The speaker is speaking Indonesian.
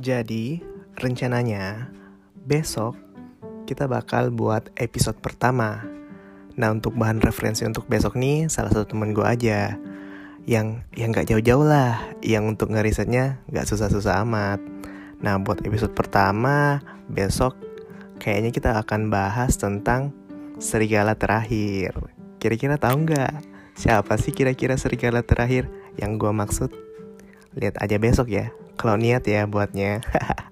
Jadi, rencananya besok kita bakal buat episode pertama. Nah, untuk bahan referensi untuk besok nih, salah satu temen gue aja. Yang yang gak jauh-jauh lah, yang untuk ngerisetnya gak susah-susah amat. Nah, buat episode pertama, besok kayaknya kita akan bahas tentang serigala terakhir. Kira-kira tahu nggak siapa sih kira-kira serigala terakhir yang gue maksud? Lihat aja besok ya. Kalau niat ya buatnya.